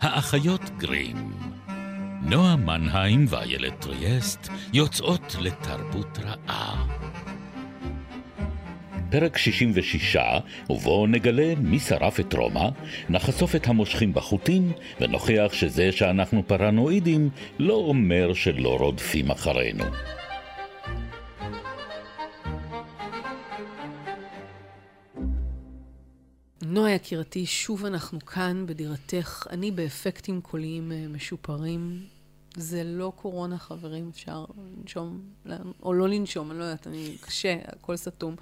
האחיות גרים. נועה מנהיים ואיילת טריאסט יוצאות לתרבות רעה. פרק 66, ובו נגלה מי שרף את רומא, נחשוף את המושכים בחוטים, ונוכיח שזה שאנחנו פרנואידים לא אומר שלא רודפים אחרינו. נועה יקירתי, שוב אנחנו כאן בדירתך, אני באפקטים קוליים אה, משופרים. זה לא קורונה, חברים, אפשר לנשום, או לא לנשום, אני לא יודעת, אני קשה, הכל סתום.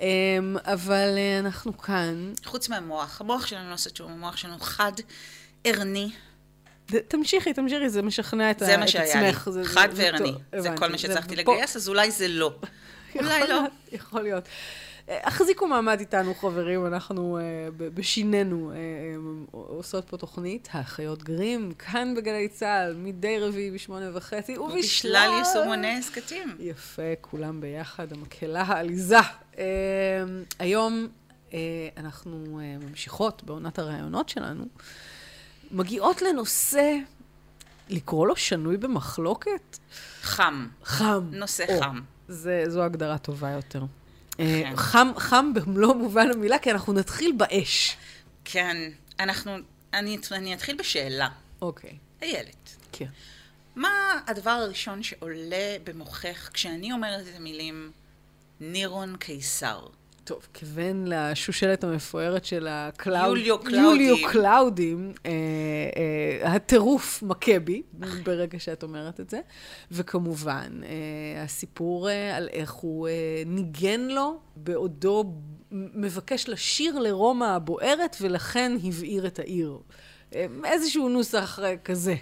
אמ, אבל אה, אנחנו כאן. חוץ מהמוח, המוח שלנו לא סתום, המוח שלנו חד, ערני. תמשיכי, תמשיכי, זה משכנע את, עצמך. זה מה שהיה לי, חד וערני. זה כל מה שהצלחתי לגייס, אז אולי זה לא. אולי לא. יכול להיות. החזיקו מעמד איתנו, חברים, אנחנו uh, בשיננו uh, עושות פה תוכנית, האחיות גרים, כאן בגלי צה"ל, מדי רביעי בשמונה וחצי, ובשלל יישומוני הסכתים. יפה, כולם ביחד, המקהלה העליזה. היום אנחנו ממשיכות בעונת הראיונות שלנו, מגיעות לנושא, לקרוא לו שנוי במחלוקת? חם. חם. נושא או, חם. זה, זו הגדרה טובה יותר. אה, כן. חם, חם במלוא מובן המילה, כי אנחנו נתחיל באש. כן, אנחנו, אני, אני אתחיל בשאלה. אוקיי. איילת. כן. מה הדבר הראשון שעולה במוחך כשאני אומרת את המילים נירון קיסר? טוב, כבן לשושלת המפוארת של הקלאוד... יוליו קלאודים. יוליו קלאודים, אה, אה, הטירוף מכה בי, ברגע שאת אומרת את זה. וכמובן, אה, הסיפור אה, על איך הוא אה, ניגן לו בעודו מבקש לשיר לרומא הבוערת, ולכן הבעיר את העיר. אה, איזשהו נוסח אה, כזה.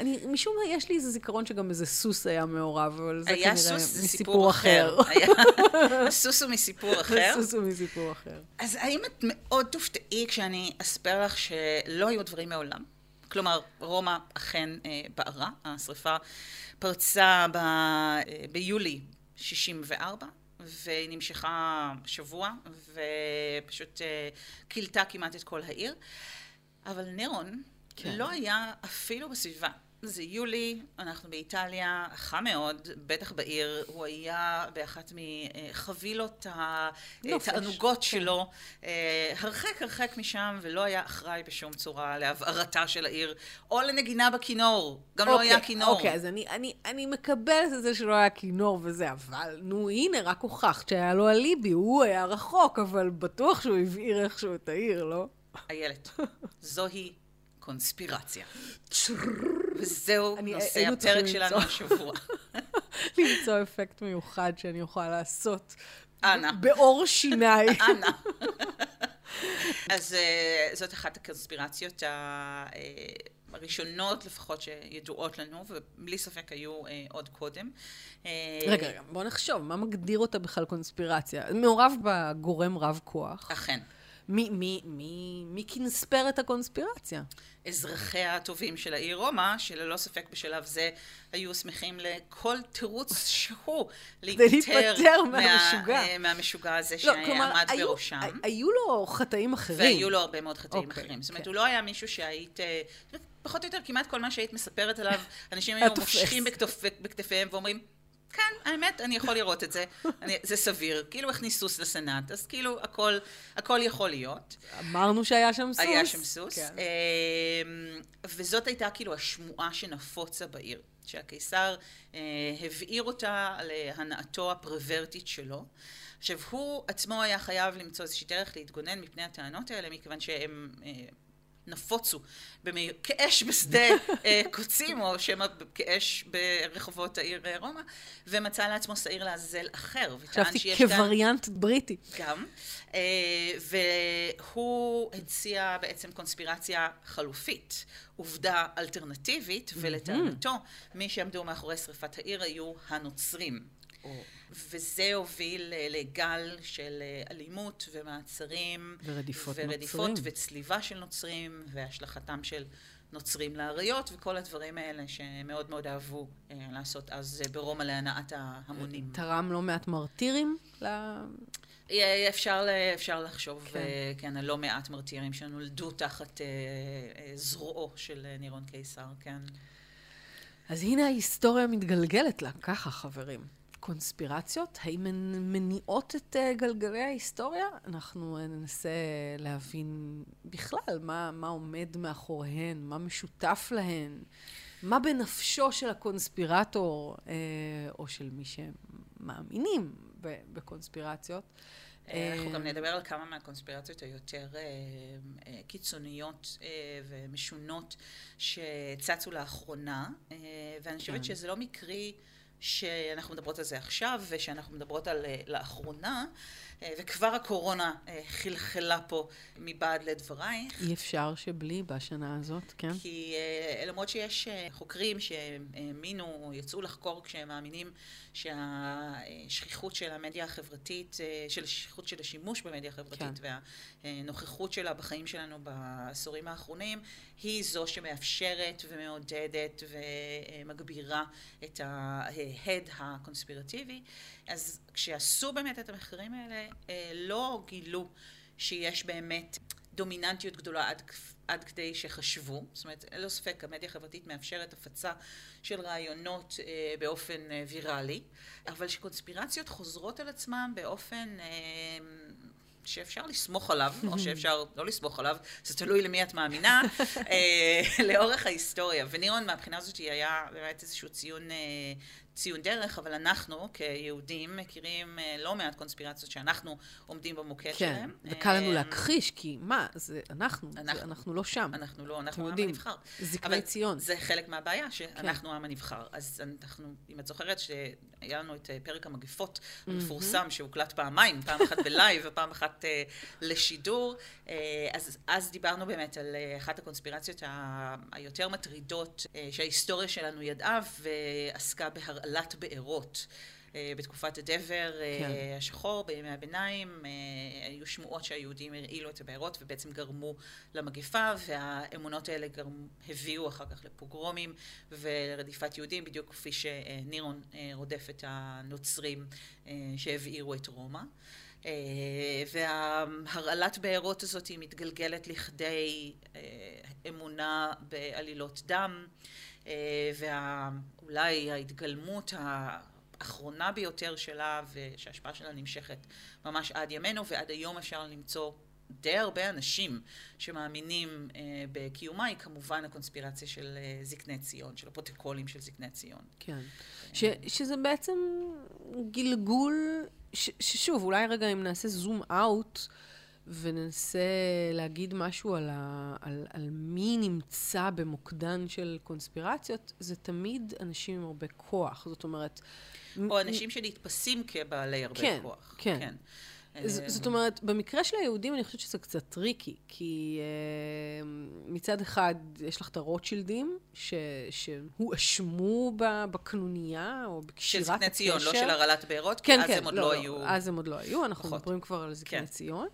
אני, משום מה, יש לי איזה זיכרון שגם איזה סוס היה מעורב, אבל זה כנראה סוס, מסיפור אחר. הסוס הוא מסיפור אחר? הסוס הוא מסיפור אחר. אז האם את מאוד תופתעי כשאני אספר לך שלא היו דברים מעולם? כלומר, רומא אכן אה, בערה, השריפה פרצה ב, אה, ביולי 64, והיא נמשכה שבוע, ופשוט אה, כילתה כמעט את כל העיר. אבל נירון כן. לא היה אפילו בסביבה. זה יולי, אנחנו באיטליה, חם מאוד, בטח בעיר, הוא היה באחת מחבילות התענוגות כן. שלו, אה, הרחק הרחק משם, ולא היה אחראי בשום צורה להבערתה של העיר, או לנגינה בכינור, גם אוקיי, לא היה כינור. אוקיי, אז אני, אני, אני מקבלת את זה שלא היה כינור וזה, אבל נו, הנה, רק הוכחת שהיה לו אליבי, הוא היה רחוק, אבל בטוח שהוא הבעיר איכשהו את העיר, לא? איילת, זוהי קונספירציה. וזהו נושא הפרק שלנו השבוע. למצוא אפקט מיוחד שאני אוכל לעשות. אנא. באור שיניי. אנא. אז אה, זאת אחת הקונספירציות אה, הראשונות לפחות שידועות לנו, ובלי ספק היו אה, עוד קודם. רגע, רגע, בוא נחשוב, מה מגדיר אותה בכלל קונספירציה? מעורב בה גורם רב כוח. אכן. מי, מי, מי, מי כנספר את הקונספירציה? אזרחיה הטובים של העיר רומא, שללא ספק בשלב זה היו שמחים לכל תירוץ שהוא להיפטר מהמשוגע. מה, מהמשוגע הזה לא, שעמד היו, בראשם. היו לו חטאים אחרים. והיו לו הרבה מאוד חטאים okay, אוקיי, אחרים. זאת אומרת, כן. הוא לא היה מישהו שהיית... פחות או יותר כמעט כל מה שהיית מספרת עליו, אנשים היו מושכים בכתפיהם ואומרים, כן, האמת, אני יכול לראות את זה, אני, זה סביר. כאילו הכניס סוס לסנאט, אז כאילו הכל, הכל יכול להיות. אמרנו שהיה שם סוס. היה שם סוס. כן. אמ, וזאת הייתה כאילו השמועה שנפוצה בעיר, שהקיסר אה, הבעיר אותה להנאתו הפרוורטית שלו. עכשיו, הוא עצמו היה חייב למצוא איזושהי דרך להתגונן מפני הטענות האלה, מכיוון שהם... אה, נפוצו במי... כאש בשדה אה, קוצים, או שמא כאש ברחובות העיר אה, רומא, ומצא לעצמו שעיר לעזאזל אחר. חשבתי כווריאנט כאן... בריטי. גם. אה, והוא הציע בעצם קונספירציה חלופית, עובדה אלטרנטיבית, ולטענתו, מי שעמדו מאחורי שריפת העיר היו הנוצרים. וזה הוביל אה, לגל של אה, אלימות ומעצרים. ורדיפות, ורדיפות נוצרים. וצליבה של נוצרים, והשלכתם של נוצרים לאריות, וכל הדברים האלה שמאוד מאוד אהבו אה, לעשות אז ברומא להנעת ההמונים. תרם לא מעט מרטירים ל... אפשר, אפשר לחשוב, כן, כן לא מעט מרטירים שנולדו תחת זרועו של נירון קיסר, כן. אז הנה ההיסטוריה מתגלגלת לה, ככה חברים. קונספירציות, האם הן מניעות את uh, גלגלי ההיסטוריה? אנחנו uh, ננסה להבין בכלל מה, מה עומד מאחוריהן, מה משותף להן, מה בנפשו של הקונספירטור, uh, או של מי שמאמינים בקונספירציות. אנחנו גם נדבר על כמה מהקונספירציות היותר קיצוניות ומשונות שצצו לאחרונה, ואני חושבת כן. שזה לא מקרי שאנחנו מדברות על זה עכשיו ושאנחנו מדברות על אה, לאחרונה וכבר הקורונה אה, חלחלה פה מבעד לדברייך. אי אפשר שבלי בשנה הזאת, כן. כי למרות שיש חוקרים שהאמינו או יצאו לחקור כשהם מאמינים שהשכיחות של המדיה החברתית, של השכיחות של השימוש במדיה החברתית כן. והנוכחות שלה בחיים שלנו בעשורים האחרונים היא זו שמאפשרת ומעודדת ומגבירה את ההד הקונספירטיבי. אז כשעשו באמת את המחקרים האלה, אה, לא גילו שיש באמת דומיננטיות גדולה עד, עד כדי שחשבו, זאת אומרת, אין לו ספק, המדיה החברתית מאפשרת הפצה של רעיונות אה, באופן אה, ויראלי, אבל שקונספירציות חוזרות על עצמם באופן אה, שאפשר לסמוך עליו, או שאפשר לא לסמוך עליו, זה תלוי למי את מאמינה, אה, לאורך ההיסטוריה. ונירון מהבחינה הזאת היה באמת איזשהו ציון אה, ציון דרך, אבל אנחנו כיהודים מכירים אה, לא מעט קונספירציות שאנחנו עומדים במוקד כן, שלהם. כן, וקל לנו להכחיש, כי מה, זה אנחנו, אנחנו, זה, אנחנו לא שם. אנחנו לא, אנחנו העם הנבחר. זקני ציון. זה חלק מהבעיה, שאנחנו כן. העם הנבחר. אז אנחנו, אם את זוכרת שהיה לנו את אה, פרק המגפות המפורסם, שהוקלט פעמיים, פעם אחת בלייב ופעם אחת לשידור, אז, אז דיברנו באמת על אחת הקונספירציות היותר מטרידות שההיסטוריה שלנו ידעה, ועסקה בהר... הרעלת בארות. אה, בתקופת הדבר אה, כן. השחור בימי הביניים, אה, היו שמועות שהיהודים הרעילו את הבארות ובעצם גרמו למגפה, והאמונות האלה גרמו, הביאו אחר כך לפוגרומים ולרדיפת יהודים, בדיוק כפי שנירון רודף את הנוצרים שהבעירו את רומא. והרעלת בארות הזאת היא מתגלגלת לכדי אמונה בעלילות דם. ואולי ההתגלמות האחרונה ביותר שלה ושההשפעה שלה נמשכת ממש עד ימינו ועד היום אפשר למצוא די הרבה אנשים שמאמינים אה, בקיומה היא כמובן הקונספירציה של אה, זקני ציון, של הפרוטוקולים של זקני ציון. כן. ש, שזה בעצם גלגול, ש, ששוב, אולי רגע אם נעשה זום אאוט, וננסה להגיד משהו על, ה, על, על מי נמצא במוקדן של קונספירציות, זה תמיד אנשים עם הרבה כוח. זאת אומרת... או אנשים שנתפסים כבעלי הרבה כן, כוח. כן, כן. ז, אה, זאת אומרת, במקרה של היהודים אני חושבת שזה קצת טריקי, כי uh, מצד אחד יש לך את הרוטשילדים, שהואשמו בקנוניה או בקשירת הקשר. של זקני ציון, לא של הרעלת בארות, כן, כי כן, אז הם עוד לא, לא היו. אז הם עוד לא היו, אנחנו. מדברים כבר על זקני כן. ציון.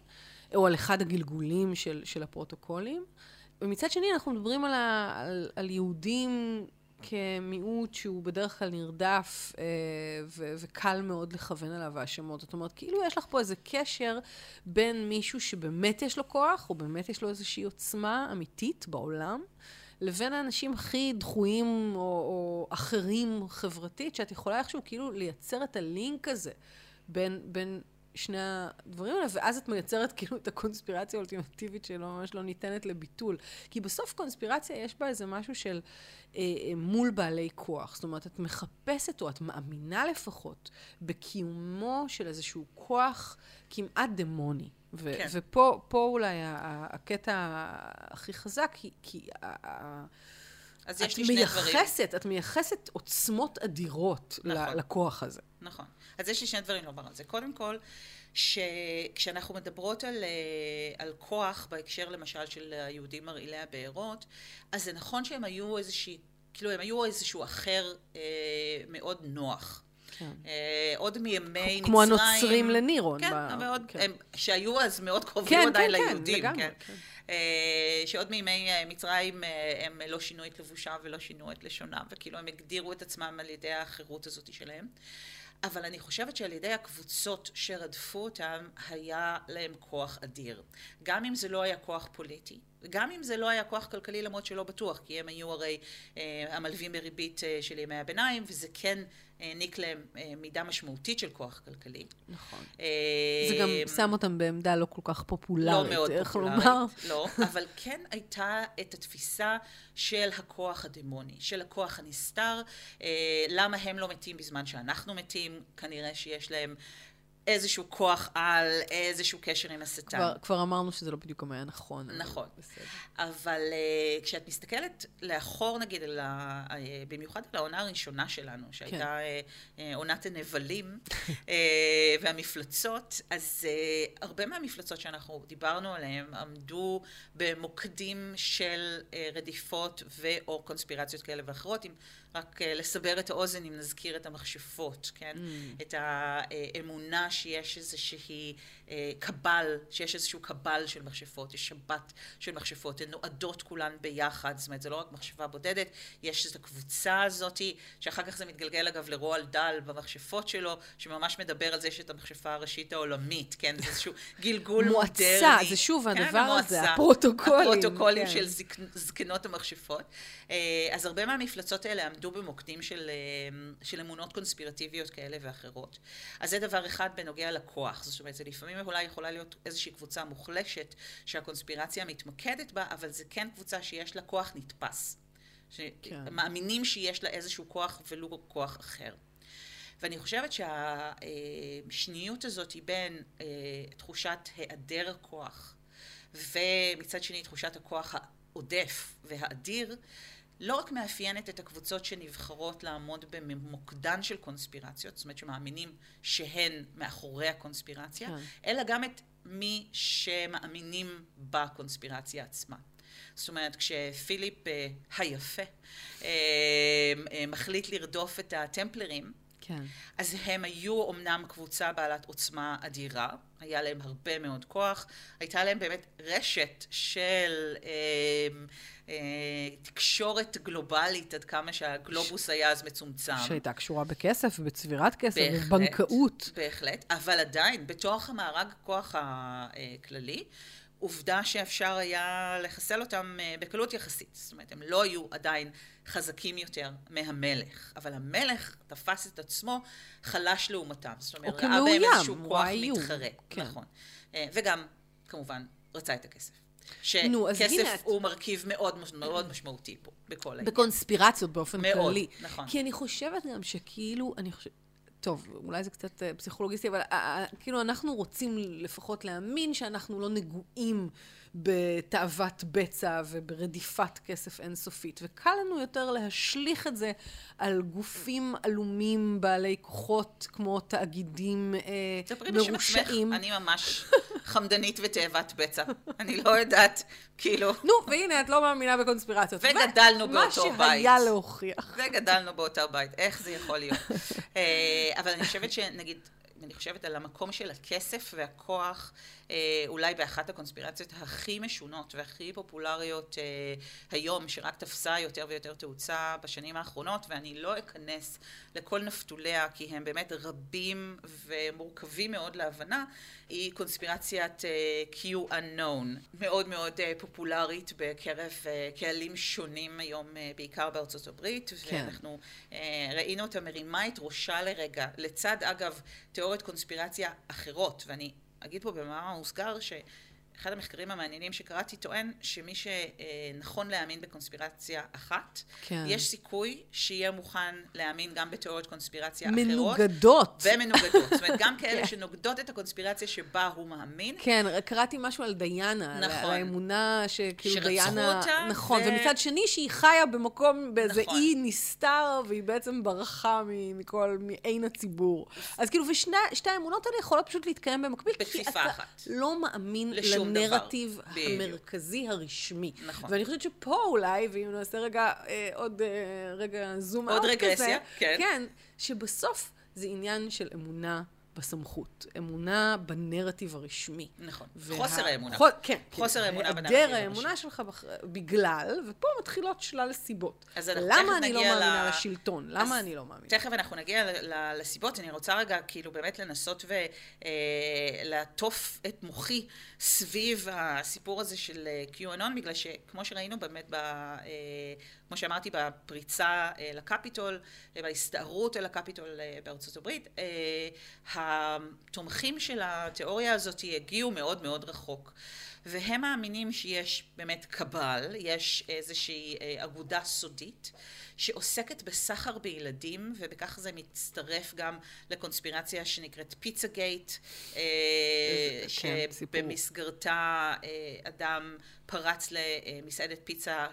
או על אחד הגלגולים של, של הפרוטוקולים. ומצד שני, אנחנו מדברים על, ה, על, על יהודים כמיעוט שהוא בדרך כלל נרדף אה, ו- וקל מאוד לכוון עליו האשמות. זאת אומרת, כאילו יש לך פה איזה קשר בין מישהו שבאמת יש לו כוח, או באמת יש לו איזושהי עוצמה אמיתית בעולם, לבין האנשים הכי דחויים או, או אחרים חברתית, שאת יכולה איכשהו כאילו לייצר את הלינק הזה בין, בין שני הדברים האלה, ואז את מייצרת כאילו את הקונספירציה האולטימטיבית שלא ממש לא ניתנת לביטול. כי בסוף קונספירציה יש בה איזה משהו של אה, אה, מול בעלי כוח. זאת אומרת, את מחפשת, או את מאמינה לפחות, בקיומו של איזשהו כוח כמעט דמוני. ו- כן. ופה אולי הקטע הכי חזק, כי... כי אז יש לי שני דברים. את מייחסת עוצמות אדירות נכון. לכוח הזה. נכון. אז יש לי שני דברים לומר על זה. קודם כל, שכשאנחנו מדברות על, אה, על כוח בהקשר למשל של היהודים מרעילי הבארות, אז זה נכון שהם היו איזושהי, כאילו הם היו איזשהו אחר אה, מאוד נוח. כן. אה, עוד מימי מצרים. כמו הנוצרים לנירון. כן, ב... מאוד, כן. הם, שהיו אז מאוד קרובים כן, עדיין כן, ליהודים. כן, לגמרי. כן. כן. אה, שעוד מימי אה, מצרים אה, הם לא שינו את לבושם ולא שינו את לשונם, וכאילו הם הגדירו את עצמם על ידי החירות הזאת שלהם. אבל אני חושבת שעל ידי הקבוצות שרדפו אותם, היה להם כוח אדיר. גם אם זה לא היה כוח פוליטי, גם אם זה לא היה כוח כלכלי למרות שלא בטוח, כי הם היו הרי אה, המלווים בריבית אה, של ימי הביניים, וזה כן העניק להם אה, מידה משמעותית של כוח כלכלי. נכון. אה, זה גם שם אותם בעמדה לא כל כך פופולרית, לא מאוד פופולרית. לא, אבל כן הייתה את התפיסה של הכוח הדמוני, של הכוח הנסתר, אה, למה הם לא מתים בזמן שאנחנו מתים, כנראה שיש להם איזשהו כוח על, איזשהו קשר עם השטן. כבר, כבר אמרנו שזה לא בדיוק גם היה נכון. נכון. בסדר. אבל uh, כשאת מסתכלת לאחור, נגיד, על ה, uh, במיוחד על העונה הראשונה שלנו, שהייתה כן. uh, uh, עונת הנבלים uh, והמפלצות, אז uh, הרבה מהמפלצות שאנחנו דיברנו עליהן עמדו במוקדים של uh, רדיפות ו/או קונספירציות כאלה ואחרות. אם רק אה, לסבר את האוזן אם נזכיר את המכשפות, כן? Mm. את האמונה שיש איזושהי אה, קבל, שיש איזשהו קבל של מכשפות, יש שבת של מכשפות, הן נועדות כולן ביחד, זאת אומרת זה לא רק מכשפה בודדת, יש את הקבוצה הזאתי, שאחר כך זה מתגלגל אגב לרועל דל במכשפות שלו, שממש מדבר על זה שאת המכשפה הראשית העולמית, כן? זה איזשהו גלגול מודרני. מועצה, זה שוב כן, הדבר הזה, הפרוטוקולים. הפרוטוקולים כן. של זק, זקנות המכשפות. אה, אז הרבה מהמפלצות האלה עמדו במוקדים של, של אמונות קונספירטיביות כאלה ואחרות. אז זה דבר אחד בנוגע לכוח, זאת אומרת, זה לפעמים אולי יכולה להיות איזושהי קבוצה מוחלשת שהקונספירציה מתמקדת בה, אבל זה כן קבוצה שיש לה כוח נתפס. שמאמינים כן. שיש לה איזשהו כוח ולו כוח אחר. ואני חושבת שהשניות הזאת היא בין אה, תחושת היעדר כוח ומצד שני תחושת הכוח העודף והאדיר לא רק מאפיינת את הקבוצות שנבחרות לעמוד במוקדן של קונספירציות, זאת אומרת שמאמינים שהן מאחורי הקונספירציה, כן. אלא גם את מי שמאמינים בקונספירציה עצמה. זאת אומרת, כשפיליפ uh, היפה uh, uh, מחליט לרדוף את הטמפלרים, כן. אז הם היו אמנם קבוצה בעלת עוצמה אדירה, היה להם הרבה מאוד כוח, הייתה להם באמת רשת של אה, אה, תקשורת גלובלית, עד כמה שהגלובוס ש... היה אז מצומצם. שהייתה קשורה בכסף, בצבירת כסף, בבנקאות. בהחלט, אבל עדיין, בתוך המארג הכוח הכללי, עובדה שאפשר היה לחסל אותם אה, בקלות יחסית. זאת אומרת, הם לא היו עדיין חזקים יותר מהמלך, אבל המלך תפס את עצמו חלש לעומתם. זאת אומרת, ראה בהם איזשהו כוח מתחרה. כן. נכון. אה, וגם, כמובן, רצה את הכסף. שכסף הוא מרכיב מאוד, מאוד משמעותי פה, בכל העניין. בקונספירציות באופן מאוד, כללי. מאוד, נכון. כי אני חושבת גם שכאילו, אני חושבת... טוב, אולי זה קצת אה, פסיכולוגיסטי, אבל אה, כאילו אנחנו רוצים לפחות להאמין שאנחנו לא נגועים בתאוות בצע וברדיפת כסף אינסופית, וקל לנו יותר להשליך את זה על גופים עלומים בעלי כוחות כמו תאגידים אה, מרושעים. אני ממש חמדנית ותאבת בצע. אני לא יודעת, כאילו... נו, והנה, את לא מאמינה בקונספירציות. וגדלנו באותו בית. מה שהיה להוכיח. וגדלנו באותו בית, איך זה יכול להיות? אה, אבל אני חושבת שנגיד... אני חושבת על המקום של הכסף והכוח, אולי באחת הקונספירציות הכי משונות והכי פופולריות אה, היום, שרק תפסה יותר ויותר תאוצה בשנים האחרונות, ואני לא אכנס לכל נפתוליה, כי הם באמת רבים ומורכבים מאוד להבנה, היא קונספירציית אה, Q unknown, מאוד מאוד פופולרית בקרב קהלים שונים היום, בעיקר בארצות הברית, כן. ואנחנו ראינו אותה מרימה את ראשה לרגע, לצד אגב תיאוריות קונספירציה אחרות, ואני אגיד פה במאמר מוסגר ש... אחד המחקרים המעניינים שקראתי טוען שמי שנכון להאמין בקונספירציה אחת, כן. יש סיכוי שיהיה מוכן להאמין גם בתיאוריות קונספירציה מנוגדות. אחרות. מנוגדות. ומנוגדות. זאת אומרת, גם כאלה כן. שנוגדות את הקונספירציה שבה הוא מאמין. כן, קראתי משהו על דיאנה. נכון. על האמונה שכאילו שרצחו דיאנה... אותה. נכון, ו... ומצד שני שהיא חיה במקום, באיזה נכון. אי נסתר, והיא בעצם ברחה מכל, מעין הציבור. אז כאילו, ושתי האמונות האלה יכולות פשוט להתקיים במקביל. בכפיפה אחת. לא מאמין לשום הנרטיב המרכזי הרשמי. נכון. ואני חושבת שפה אולי, ואם נעשה רגע אה, עוד אה, רגע זום כזה, עוד רגרסיה, כן. כן, שבסוף זה עניין של אמונה בסמכות, אמונה בנרטיב הרשמי. נכון. וה- חוסר האמונה. חו- כן. חוסר האמונה בנרטיב היעדר הרשמי. האמונה שלך בח... בגלל, ופה מתחילות שלל סיבות. אז אנחנו למה אני לא מאמינה ל- לשלטון? למה אני לא מאמינה? תכף אנחנו נגיע ל- ל- לסיבות, אני רוצה רגע כאילו באמת לנסות ולעטוף את מוחי סביב הסיפור הזה של אה, QAnon, בגלל שכמו שראינו באמת, ב, אה, כמו שאמרתי, בפריצה אה, לקפיטול, בהסתערות אל הקפיטול אה, בארצות הברית, אה, התומכים של התיאוריה הזאת הגיעו מאוד מאוד רחוק. והם מאמינים שיש באמת קבל, יש איזושהי אגודה סודית שעוסקת בסחר בילדים, ובכך זה מצטרף גם לקונספירציה שנקראת פיצה גייט, כן. שבמסגרתה אדם פרץ למסעדת פיצה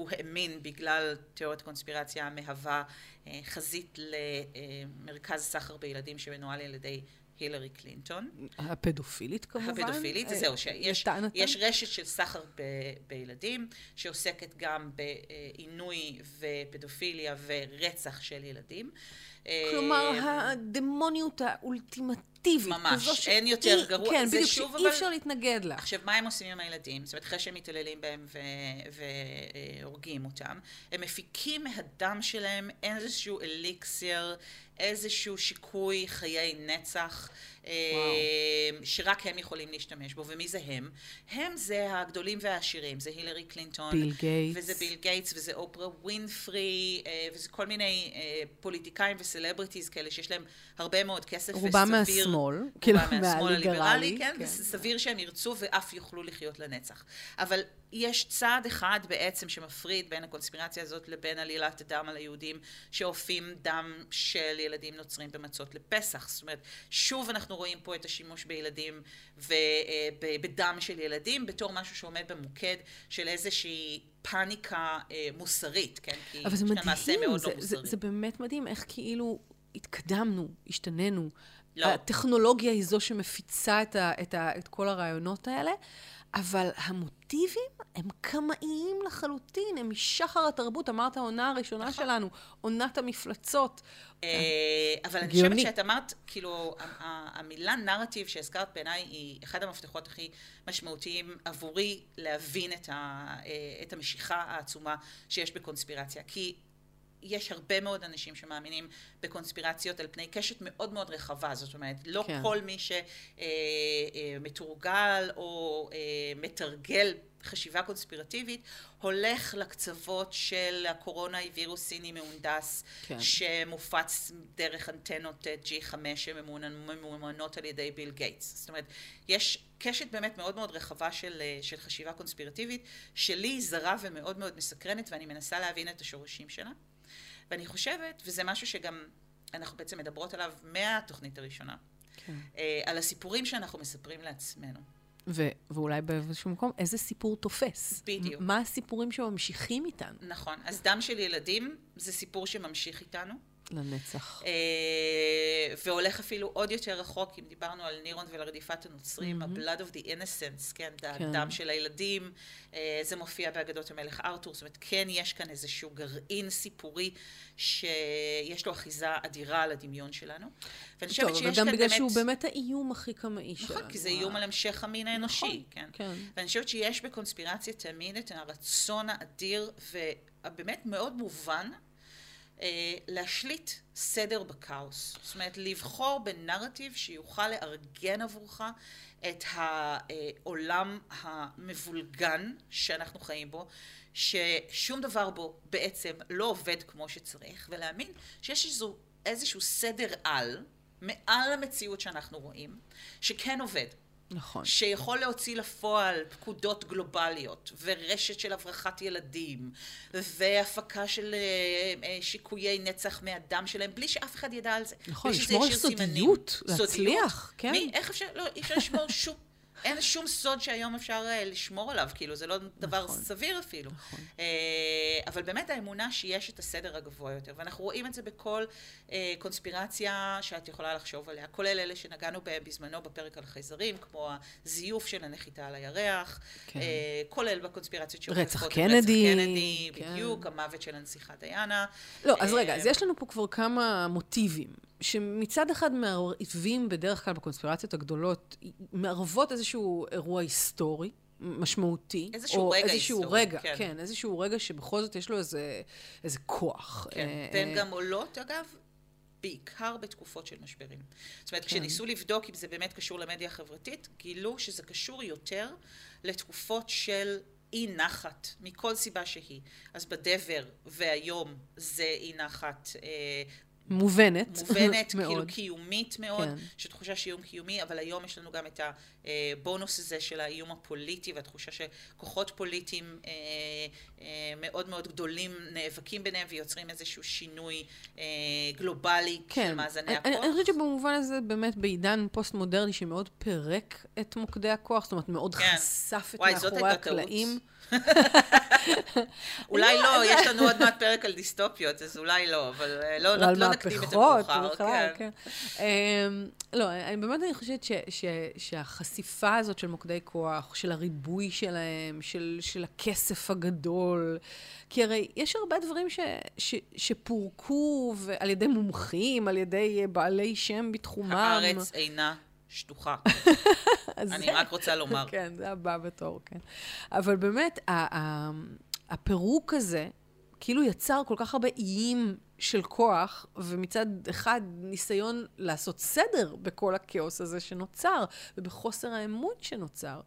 שהוא האמין בגלל תיאוריית קונספירציה מהווה אה, חזית למרכז סחר בילדים שמנוהל על ידי הילרי קלינטון. הפדופילית כמובן. הפדופילית, אה, זהו, שיש. יש רשת של סחר ב, בילדים, שעוסקת גם בעינוי ופדופיליה ורצח של ילדים. כלומר, אה, הדמוניות האולטימטיבית. ממש, כזו אין יותר גרוע. כן, בדיוק, שאי אבל- אפשר להתנגד לה. עכשיו, מה הם עושים עם הילדים? זאת אומרת, אחרי שהם מתעללים בהם והורגים אותם, הם מפיקים מהדם שלהם איזשהו אליקסיר, איזשהו שיקוי חיי נצח, אה, שרק הם יכולים להשתמש בו. ומי זה הם? הם זה הגדולים והעשירים, זה הילרי קלינטון. ביל גייטס. וזה ביל גייטס, וזה אופרה ווינפרי, אה, וזה כל מיני אה, פוליטיקאים וסלבריטיז כאלה שיש להם הרבה מאוד כסף וסביר- מהשמאל, כאילו, מהשמאל הליברלי, כן, כן. וסביר שהם ירצו ואף יוכלו לחיות לנצח. אבל יש צעד אחד בעצם שמפריד בין הקונספירציה הזאת לבין עלילת הדם על היהודים שאופים דם של ילדים נוצרים במצות לפסח. זאת אומרת, שוב אנחנו רואים פה את השימוש בילדים ובדם של ילדים בתור משהו שעומד במוקד של איזושהי פאניקה אה, מוסרית, כן? כי אבל זה מדהים, מאוד זה, לא זה, מוסרי. זה באמת מדהים איך כאילו התקדמנו, השתננו. לא. הטכנולוגיה היא זו שמפיצה את, ה, את, ה, את כל הרעיונות האלה, אבל המוטיבים הם קמאיים לחלוטין, הם משחר התרבות. אמרת העונה הראשונה נכון. שלנו, עונת המפלצות. אה, אבל אני. חושבת שאת אמרת, כאילו, המילה נרטיב שהזכרת בעיניי היא אחד המפתחות הכי משמעותיים עבורי להבין את, ה, אה, את המשיכה העצומה שיש בקונספירציה. כי יש הרבה מאוד אנשים שמאמינים בקונספירציות על פני קשת מאוד מאוד רחבה, זאת אומרת, לא כן. כל מי שמתורגל או אה, מתרגל חשיבה קונספירטיבית, הולך לקצוות של הקורונה היא וירוס סיני מהונדס, כן. שמופץ דרך אנטנות אה, G5 שממומנות על ידי ביל גייטס. זאת אומרת, יש קשת באמת מאוד מאוד רחבה של, אה, של חשיבה קונספירטיבית, שלי היא זרה ומאוד מאוד מסקרנת, ואני מנסה להבין את השורשים שלה. ואני חושבת, וזה משהו שגם אנחנו בעצם מדברות עליו מהתוכנית הראשונה, כן. אה, על הסיפורים שאנחנו מספרים לעצמנו. ו- ואולי באיזשהו מקום, איזה סיפור תופס? בדיוק. מה הסיפורים שממשיכים איתנו נכון. אז דם של ילדים זה סיפור שממשיך איתנו. לנצח? אה, והולך אפילו עוד יותר רחוק, אם דיברנו על נירון ועל רדיפת הנוצרים, ה-blood of the innocents, כן, כן. הדם של הילדים, אה, זה מופיע באגדות המלך ארתור, זאת אומרת, כן יש כאן איזשהו גרעין סיפורי שיש לו אחיזה אדירה על הדמיון שלנו. ואני חושבת טוב, אבל שיש גם כאן בגלל באמת... שהוא באמת האיום הכי קמאי שלנו. נכון, כי זה איום על המשך המין האנושי, נכון, כן? כן. ואני חושבת שיש בקונספירציה תמיד את הרצון האדיר והבאמת מאוד מובן להשליט סדר בכאוס. זאת אומרת, לבחור בנרטיב שיוכל לארגן עבורך את העולם המבולגן שאנחנו חיים בו, ששום דבר בו בעצם לא עובד כמו שצריך, ולהאמין שיש איזו, איזשהו סדר על, מעל המציאות שאנחנו רואים, שכן עובד. נכון. שיכול להוציא לפועל פקודות גלובליות, ורשת של הברחת ילדים, והפקה של אה, אה, שיקויי נצח מהדם שלהם, בלי שאף אחד ידע על זה. נכון, לשמור על סודיות. להצליח, כן. מי, איך אפשר, לא, אי אפשר לשמור שום, אין שום סוד שהיום אפשר אה, לשמור עליו, כאילו, זה לא דבר נכון. סביר אפילו. נכון. אה, אבל באמת האמונה שיש את הסדר הגבוה יותר, ואנחנו רואים את זה בכל אה, קונספירציה שאת יכולה לחשוב עליה, כולל אלה שנגענו בהם בזמנו בפרק על חייזרים, כמו הזיוף של הנחיתה על הירח, כן. כולל בקונספירציות של רצח רצח קנדי, קנדי, כן. בדיוק, המוות של הנסיכה דיאנה. לא, אז רגע, אז יש לנו פה כבר כמה מוטיבים. שמצד אחד מערבים בדרך כלל בקונספירציות הגדולות, מערבות איזשהו אירוע היסטורי. משמעותי. איזשהו רגע איזשהו היסטורי, רגע, כן. כן, איזשהו רגע שבכל זאת יש לו איזה, איזה כוח. כן, אה, והן אה, גם עולות, אגב, בעיקר בתקופות של משברים. זאת אומרת, כן. כשניסו לבדוק אם זה באמת קשור למדיה החברתית, גילו שזה קשור יותר לתקופות של אי נחת, מכל סיבה שהיא. אז בדבר והיום זה אי נחת אה, מובנת. מובנת, כאילו. קיומית מאוד, כן. שתחושה של איום קיומי, אבל היום יש לנו גם את הבונוס הזה של האיום הפוליטי והתחושה שכוחות פוליטיים אה, אה, מאוד מאוד גדולים נאבקים ביניהם ויוצרים איזשהו שינוי אה, גלובלי של כן, מאזני אני, הכוח. אני אני חושבת שבמובן הזה, באמת בעידן פוסט-מודרני שמאוד פירק את מוקדי הכוח, זאת אומרת, מאוד כן. חשף את וואי, מאחורי. הקלעים. אולי לא, יש לנו עוד מעט פרק על דיסטופיות, אז אולי לא, אבל אה, לא, לא, לא נקדים את מהפכות, המאוחר. בכלל, כן. כן. אמ, לא, אני באמת אני חושבת ש, ש, שהחשיפה הזאת של מוקדי כוח, של הריבוי שלהם, של, של הכסף הגדול, כי הרי יש הרבה דברים ש, ש, שפורקו ו- על ידי מומחים, על ידי בעלי שם בתחומם. הארץ אינה שטוחה, אני זה- רק רוצה לומר. כן, זה הבא בתור, כן. אבל באמת, ה- ה- הפירוק הזה, כאילו יצר כל כך הרבה איים של כוח, ומצד אחד ניסיון לעשות סדר בכל הכאוס הזה שנוצר, ובחוסר האמון שנוצר.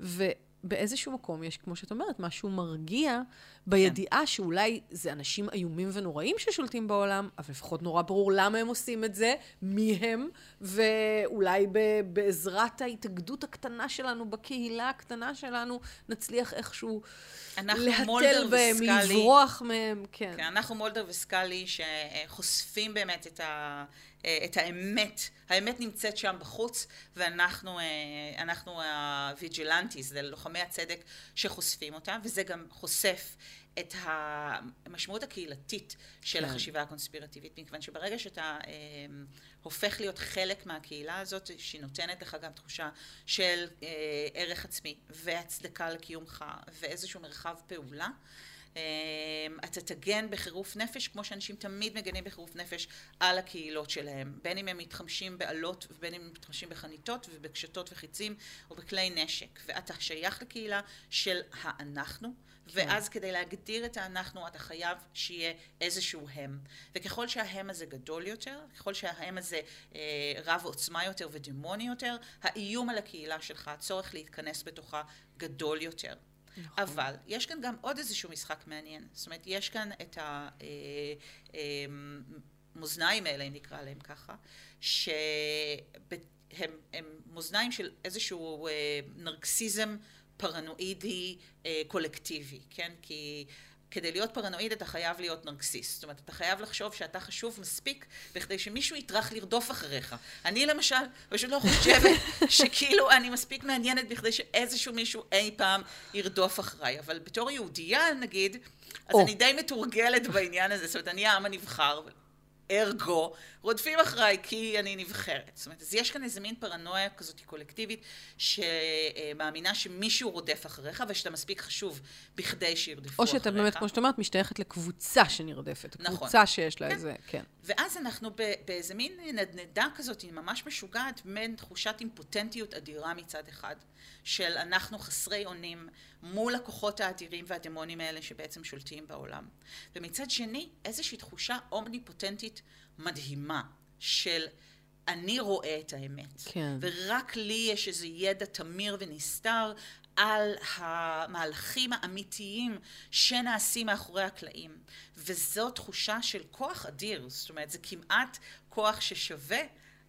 ובאיזשהו מקום יש, כמו שאת אומרת, משהו מרגיע בידיעה שאולי זה אנשים איומים ונוראים ששולטים בעולם, אבל לפחות נורא ברור למה הם עושים את זה, מי הם, ואולי ב- בעזרת ההתאגדות הקטנה שלנו, בקהילה הקטנה שלנו, נצליח איכשהו להתל בהם, וסקאלי. לברוח מהם, כן. כן, אנחנו מולדר וסקאלי שחושפים באמת את, ה, את האמת. האמת נמצאת שם בחוץ, ואנחנו אה, אנחנו ה vigilantes, זה לוחמי הצדק שחושפים אותה, וזה גם חושף את המשמעות הקהילתית של כן. החשיבה הקונספירטיבית, מכיוון שברגע שאתה אה, הופך להיות חלק מהקהילה הזאת, שהיא נותנת לך גם תחושה של אה, ערך עצמי והצדקה לקיומך ואיזשהו מרחב פעולה, אה, אתה תגן בחירוף נפש, כמו שאנשים תמיד מגנים בחירוף נפש על הקהילות שלהם, בין אם הם מתחמשים באלות ובין אם הם מתחמשים בחניתות ובקשתות וחיצים או בכלי נשק, ואתה שייך לקהילה של האנחנו, ואז כדי להגדיר את האנחנו אתה חייב שיהיה איזשהו הם. וככל שההם הזה גדול יותר, ככל שההם הזה אה, רב עוצמה יותר ודמוני יותר, האיום על הקהילה שלך, הצורך להתכנס בתוכה, גדול יותר. נכון. אבל יש כאן גם עוד איזשהו משחק מעניין. זאת אומרת, יש כאן את המאזניים האלה, אם נקרא להם ככה, שהם הם מאזניים של איזשהו אה, נרקסיזם פרנואידי אה, קולקטיבי, כן? כי כדי להיות פרנואיד אתה חייב להיות נרקסיסט. זאת אומרת, אתה חייב לחשוב שאתה חשוב מספיק בכדי שמישהו יטרח לרדוף אחריך. אני למשל פשוט לא חושבת שכאילו אני מספיק מעניינת בכדי שאיזשהו מישהו אי פעם ירדוף אחריי. אבל בתור יהודייה, נגיד, אז או. אני די מתורגלת בעניין הזה. זאת אומרת, אני העם הנבחר. ארגו, רודפים אחריי כי אני נבחרת. זאת אומרת, אז יש כאן איזה מין פרנויה כזאת קולקטיבית שמאמינה שמישהו רודף אחריך ושאתה מספיק חשוב בכדי שירדפו או אחריך. שאתה באמת, כמו שאת אומרת, משתייכת לקבוצה שנרדפת. נכון. קבוצה שיש לה כן. איזה, כן. ואז אנחנו באיזה מין נדנדה כזאת, היא ממש משוגעת, בין תחושת אימפוטנטיות אדירה מצד אחד, של אנחנו חסרי אונים מול הכוחות האדירים והדמונים האלה שבעצם שולטים בעולם. ומצד שני, איזושהי תחושה אומניפוטנטית מדהימה של אני רואה את האמת. כן. ורק לי יש איזה ידע תמיר ונסתר על המהלכים האמיתיים שנעשים מאחורי הקלעים. וזו תחושה של כוח אדיר, זאת אומרת, זה כמעט כוח ששווה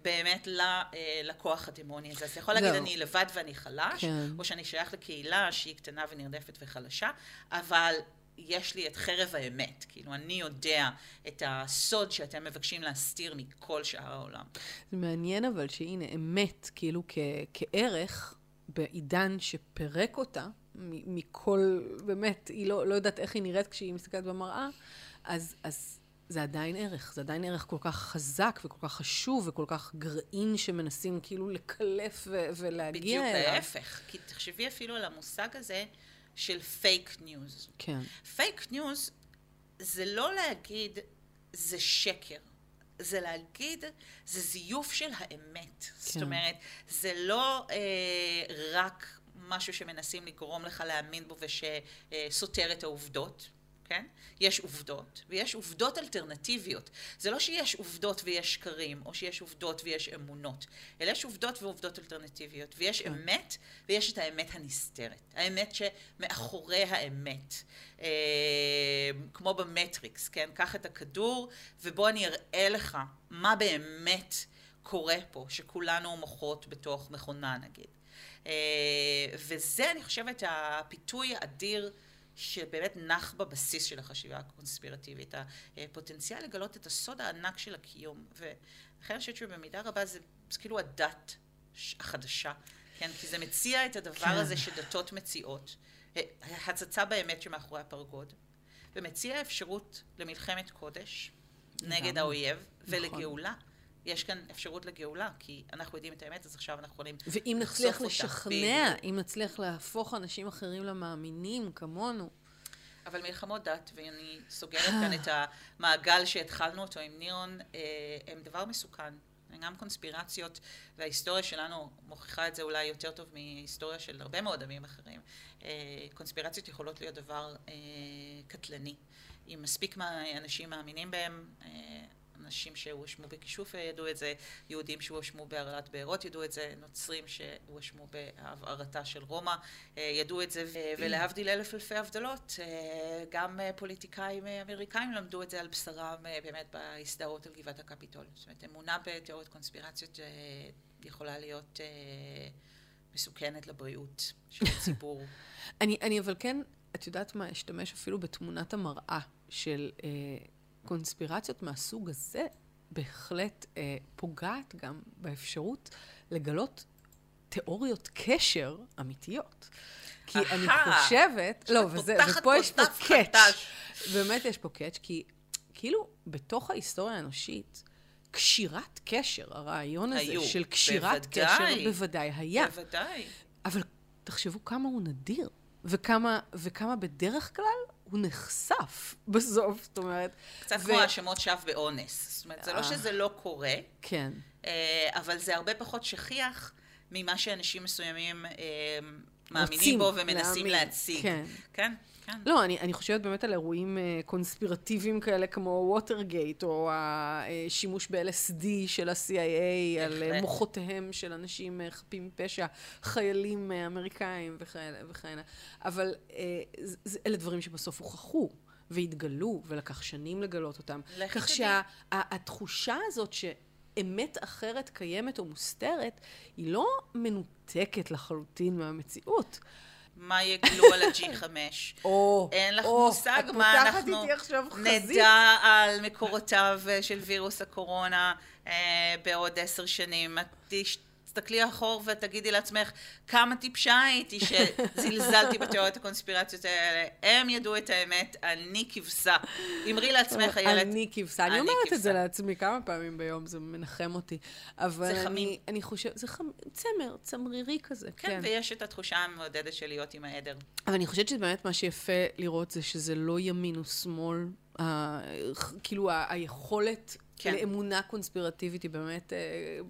באמת אה, לכוח הדמוני הזה. אז אתה יכול להגיד. אני לבד ואני חלש, כן. או שאני שייך לקהילה שהיא קטנה ונרדפת וחלשה, אבל יש לי את חרב האמת. כאילו, אני יודע את הסוד שאתם מבקשים להסתיר מכל שאר העולם. זה מעניין אבל שהנה, אמת, כאילו כ- כערך, בעידן שפירק אותה, מ- מכל, באמת, היא לא, לא יודעת איך היא נראית כשהיא מסתכלת במראה, אז, אז זה עדיין ערך. זה עדיין ערך כל כך חזק וכל כך חשוב וכל כך גרעין שמנסים כאילו לקלף ו- ולהגיע בדיוק אליו. ההפך. כי תחשבי אפילו על המושג הזה של fake news. כן. fake news זה לא להגיד זה שקר. זה להגיד, זה זיוף של האמת. כן. זאת אומרת, זה לא אה, רק משהו שמנסים לגרום לך להאמין בו ושסותר את העובדות, כן? יש עובדות, ויש עובדות אלטרנטיביות. זה לא שיש עובדות ויש שקרים, או שיש עובדות ויש אמונות, אלא יש עובדות ועובדות אלטרנטיביות, ויש כן. אמת, ויש את האמת הנסתרת. האמת שמאחורי האמת. אה, כמו במטריקס, כן? קח את הכדור, ובוא אני אראה לך מה באמת קורה פה, שכולנו מוחות בתוך מכונה נגיד. אה, וזה, אני חושבת, הפיתוי האדיר שבאמת נח בבסיס של החשיבה הקונספירטיבית, הפוטנציאל לגלות את הסוד הענק של הקיום. ולכן אני חושבת שבמידה רבה זה, זה כאילו הדת החדשה, כן? כי זה מציע את הדבר כן. הזה שדתות מציעות, הצצה באמת שמאחורי הפרגוד, ומציע אפשרות למלחמת קודש נגד האויב נכון. ולגאולה. יש כאן אפשרות לגאולה, כי אנחנו יודעים את האמת, אז עכשיו אנחנו יכולים לחשוף אותה. ואם נצליח לשכנע, אותה. אם נצליח להפוך אנשים אחרים למאמינים, כמונו. אבל מלחמות דת, ואני סוגרת כאן את המעגל שהתחלנו אותו עם נירון, אה, הם דבר מסוכן. גם קונספירציות, וההיסטוריה שלנו מוכיחה את זה אולי יותר טוב מהיסטוריה של הרבה מאוד עמים אחרים. אה, קונספירציות יכולות להיות דבר אה, קטלני. אם מספיק אנשים מאמינים בהם, אנשים שהואשמו בכישוף ידעו את זה, יהודים שהואשמו בהרעלת בארות ידעו את זה, נוצרים שהואשמו בהבערתה של רומא אה, ידעו את זה, ולהבדיל אלף אלפי הבדלות, אה, גם פוליטיקאים אמריקאים למדו את זה על בשרם אה, באמת בהסדרות על גבעת הקפיטול. זאת אומרת, אמונה בתיאוריות קונספירציות יכולה להיות מסוכנת לבריאות של הציבור. אני, אני אבל כן, את יודעת מה, אשתמש אפילו בתמונת המראה של... קונספירציות מהסוג הזה בהחלט אה, פוגעת גם באפשרות לגלות תיאוריות קשר אמיתיות. כי אני חושבת, לא, וזה, ופה יש פה קאץ', באמת יש פה קאץ', כי כאילו בתוך ההיסטוריה האנושית, קשירת קשר, הרעיון הזה היו, של קשירת בוודאי, קשר, בוודאי היה. בוודאי. אבל תחשבו כמה הוא נדיר, וכמה, וכמה בדרך כלל הוא נחשף בסוף, זאת אומרת. קצת ו... כמו האשמות שווא באונס. זאת אומרת, זה לא אה. שזה לא קורה, כן. אה, אבל זה הרבה פחות שכיח ממה שאנשים מסוימים אה, מאמינים בו ומנסים להאמין. להציג. כן. כן? כן. לא, אני, אני חושבת באמת על אירועים uh, קונספירטיביים כאלה כמו ווטרגייט, או השימוש ב-LSD של ה-CIA, על uh, מוחותיהם של אנשים uh, חפים מפשע, חיילים uh, אמריקאים וכהנה. אבל uh, זה, אלה דברים שבסוף הוכחו. והתגלו, ולקח שנים לגלות אותם. כך שהתחושה שה, הזאת שאמת אחרת קיימת או מוסתרת, היא לא מנותקת לחלוטין מהמציאות. מה יגלו על ה-G5. או, אין לך או, מושג מה אנחנו נדע על מקורותיו של וירוס הקורונה אה, בעוד עשר שנים. את תסתכלי אחור ותגידי לעצמך כמה טיפשה הייתי שזלזלתי בתיאוריות הקונספירציות האלה. הם ידעו את האמת, אני כבשה. אמרי לעצמך, איילת. אני כבשה. אני אומרת את זה לעצמי כמה פעמים ביום, זה מנחם אותי. אבל זה חמים. אני חושבת, זה חמ... צמר, צמרירי כזה, כן. כן, ויש את התחושה המעודדת של להיות עם העדר. אבל אני חושבת שבאמת מה שיפה לראות זה שזה לא ימין ושמאל. כאילו היכולת כן. לאמונה קונספירטיבית היא באמת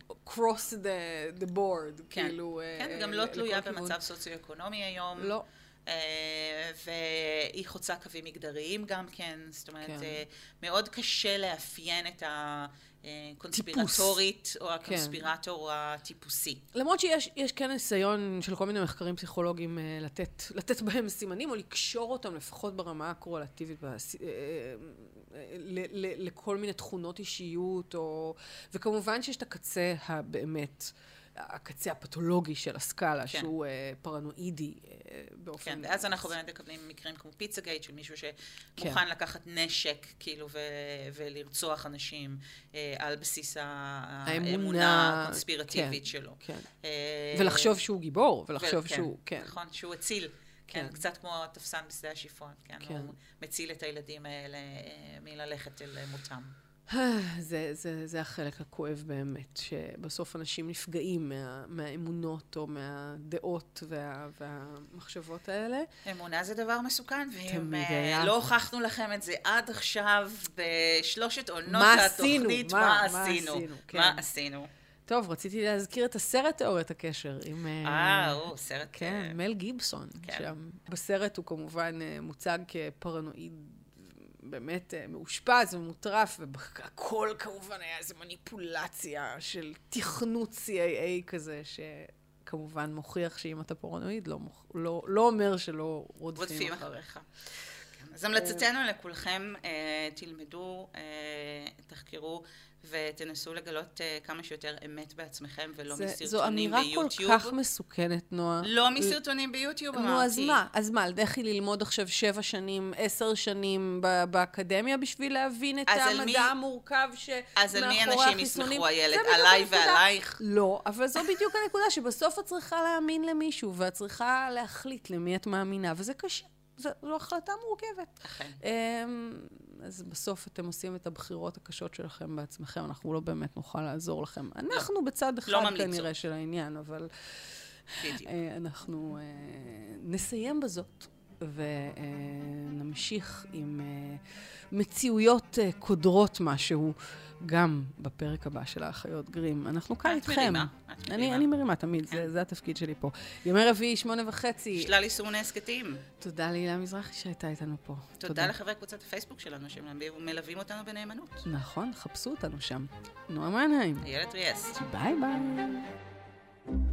uh, cross the, the board, כן. כאילו... כן, uh, גם לא תלויה במצב סוציו-אקונומי היום. לא. Uh, והיא חוצה קווים מגדריים גם כן, זאת אומרת, כן. uh, מאוד קשה לאפיין את ה... קונספירטורית, או הקונספירטור כן. הטיפוסי. למרות שיש כן ניסיון של כל מיני מחקרים פסיכולוגיים לתת, לתת בהם סימנים, או לקשור אותם לפחות ברמה הקורלטיבית, לכל מיני תכונות אישיות, או... וכמובן שיש את הקצה הבאמת... הקצה הפתולוגי של הסקאלה, כן. שהוא uh, פרנואידי uh, באופן... כן, ואז אנחנו באמת מקבלים מקרים כמו פיצה גייט, של מישהו שמוכן כן. לקחת נשק, כאילו, ו- ולרצוח אנשים uh, על בסיס האמונה הקונספירטיבית כן, שלו. כן. Uh, ולחשוב שהוא גיבור, ולחשוב ו- שהוא... כן, כן. נכון, שהוא הציל. כן, כן, קצת כמו התפסן בשדה השיפון, כן, כן. הוא מציל את הילדים האלה מללכת אל מותם. זה, זה, זה החלק הכואב באמת, שבסוף אנשים נפגעים מה, מהאמונות או מהדעות וה, והמחשבות האלה. אמונה זה דבר מסוכן, ואם אה. לא הוכחנו לכם את זה עד עכשיו בשלושת עונות מה עשינו? התוכנית, מה- מה מה עשינו? עשינו? כן. מה עשינו? טוב, רציתי להזכיר את הסרט תיאוריית הקשר עם... אה, או, סרט... כן, אה, מל גיבסון. כן. שם בסרט הוא כמובן אה, מוצג כפרנואיד באמת אה, מאושפז ומוטרף, והכל כמובן היה איזו מניפולציה של תכנות CIA כזה, שכמובן מוכיח שאם אתה פרנואיד, לא, מוכ- לא, לא אומר שלא רודפים רודפים אחריך. אז המלצתנו לכולכם, אה, תלמדו, אה, תחקרו ותנסו לגלות אה, כמה שיותר אמת בעצמכם ולא זה- מסרטונים זו אמירה כל ביוטיוב. כך מסוכנת, נועה. לא מסרטונים ביוטיוב, אמרתי. נו, אז מה? אז מה, לכי ללמוד עכשיו שבע שנים, עשר שנים באקדמיה בשביל להבין את המדע מי- המורכב שמאחורי אז על מי החיסונים? אנשים יסמכו, איילת? עליי. ועלייך? לא, אבל זו בדיוק הנקודה, שבסוף את צריכה להאמין למישהו, ואת צריכה להחליט למי את מאמינה, וזה קשה. זו זו החלטה מורכבת. אכן. אמ, אז בסוף אתם עושים את הבחירות הקשות שלכם בעצמכם, אנחנו לא באמת נוכל לעזור לכם. אנחנו בצד אחד ממליצות. כנראה של העניין, אבל... אה, אנחנו אה, נסיים בזאת ונמשיך עם אה, מציאויות קודרות משהו, גם בפרק הבא של האחיות גרים. אנחנו כאן את איתכם. מרימה, את אני, מרימה. אני מרימה תמיד, זה, זה התפקיד שלי פה. ימי רביעי, שמונה וחצי. שלל יישומוני הסכתים. תודה להילה מזרחי שהייתה איתנו פה. תודה לחברי קבוצת הפייסבוק שלנו שמלווים אותנו בנאמנות. נכון, חפשו אותנו שם. נועה מנהיים. איילת ריאסט. ביי ביי.